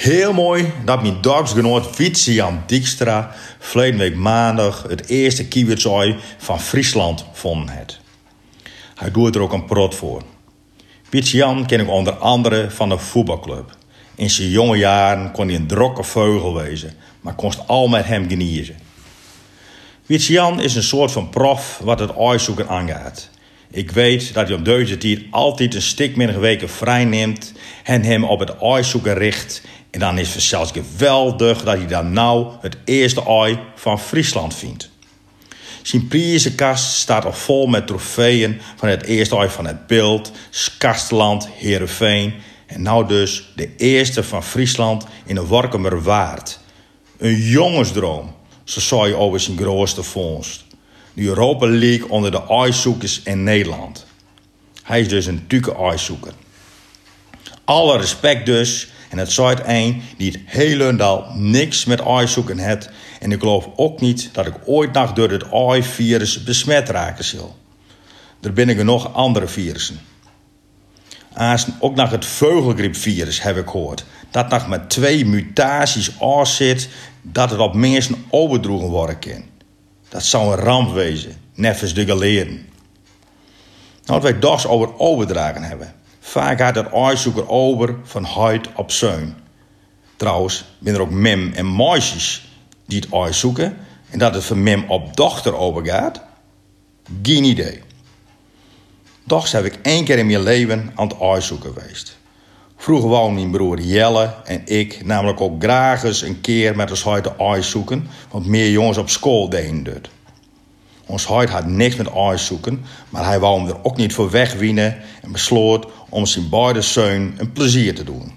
Heel mooi dat mijn dorpsgenoot Wietse Jan Dijkstra verleden week maandag het eerste kiewitsooi van Friesland vonden het. Hij doet er ook een prot voor. Wietse Jan ken ik onder andere van de voetbalclub. In zijn jonge jaren kon hij een drokke vogel wezen, maar konst al met hem geniezen. Wietse Jan is een soort van prof wat het oorzoeken aangaat. Ik weet dat deze tijd altijd een stuk minder weken vrij neemt en hem op het oorzoeken richt en dan is het zelfs geweldig dat hij dan nou het eerste ooi van Friesland vindt. Zijn prijzenkast staat al vol met trofeeën van het eerste ooi van het Beeld, Skasteland, Heerenveen en nou dus de eerste van Friesland in de Workemer Waard. Een jongensdroom, zo zou je over zijn grootste vondst. De Europa League onder de ijszoekers in Nederland. Hij is dus een tuke ijszoeker. Alle respect dus en het zijt een die het hele niks met ijszoeken heeft. En ik geloof ook niet dat ik ooit nog door het AI-virus besmet raken zal. Er binnen genoeg andere virussen. Als ook nog het vogelgriepvirus heb ik gehoord. Dat nog met twee mutaties zit dat het op mensen overdroegen worden kan. Dat zou een ramp wezen, neffens de geleerden. Nou, wat wij dags over overdragen hebben. Vaak gaat het uitzoeker over van huid op zeun. Trouwens, zijn er ook mem en meisjes die het uitzoeken en dat het van mem op dochter overgaat? Geen idee. Toch heb ik één keer in mijn leven aan het uitzoeken geweest. Vroeger wou mijn broer Jelle en ik namelijk ook graag eens een keer met ons huid uitzoeken, want meer jongens op school deden dat. Ons huid had niks met uitzoeken, maar hij wou hem er ook niet voor wegwinnen en besloot om zijn beide zoon een plezier te doen.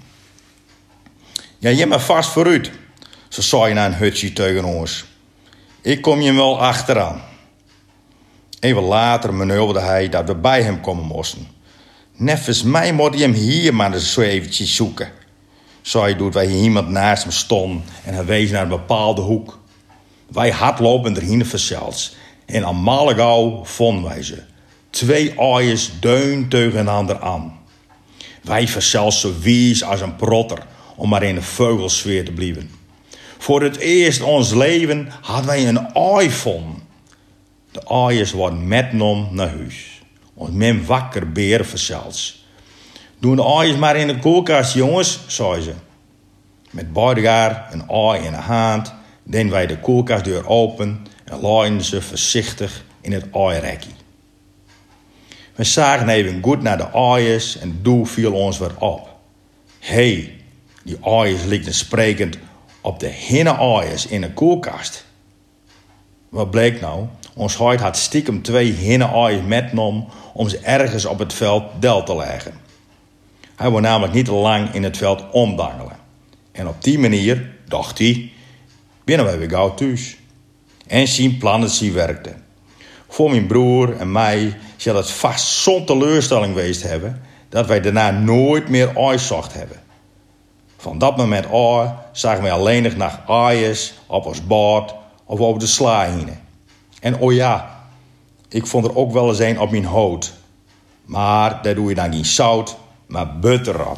Ja, je maar vast vooruit, zo zei je naar een hutje tegen ons. Ik kom je wel achteraan. Even later manoeuvreerde hij dat we bij hem komen moesten. Neffens mij moet hij hem hier maar eens zo eventjes zoeken. Zo doet wij iemand naast hem stonden en hij wees naar een bepaalde hoek. Wij hardlopen erheen verzels en aan Malegau vonden wij ze. Twee aaiers deun tegen ander aan. Wij verzels zo wies als een protter om maar in de veugelsfeer te blijven. Voor het eerst ons leven hadden wij een iPhone. De aaiers worden metnom naar huis. Ons men wakker beer verzels. Doen de aaiers maar in de koelkast, jongens, zei ze. Met beide een aai in de hand, deden wij de koelkastdeur open en laaiden ze voorzichtig in het aaierekkie. We zagen even goed naar de aaiers en doe viel ons weer op. Hé, hey, die aaiers likten sprekend op de hinne aaiers in een koelkast. Wat bleek nou? Ons huid had stiekem twee hinne aaiers metnom om ze ergens op het veld del te leggen. Hij wil namelijk niet te lang in het veld omdangelen. En op die manier, dacht hij, binnen wij weer gauw thuis. En plannen zien werkten. Voor mijn broer en mij zal het vast zo'n teleurstelling geweest hebben dat wij daarna nooit meer uitzocht hebben. Van dat moment aan zagen wij alleen nog naar aaiers op ons bord of over de sla. En oh ja, ik vond er ook wel eens een op mijn hout. Maar daar doe je dan niet zout, maar butter op.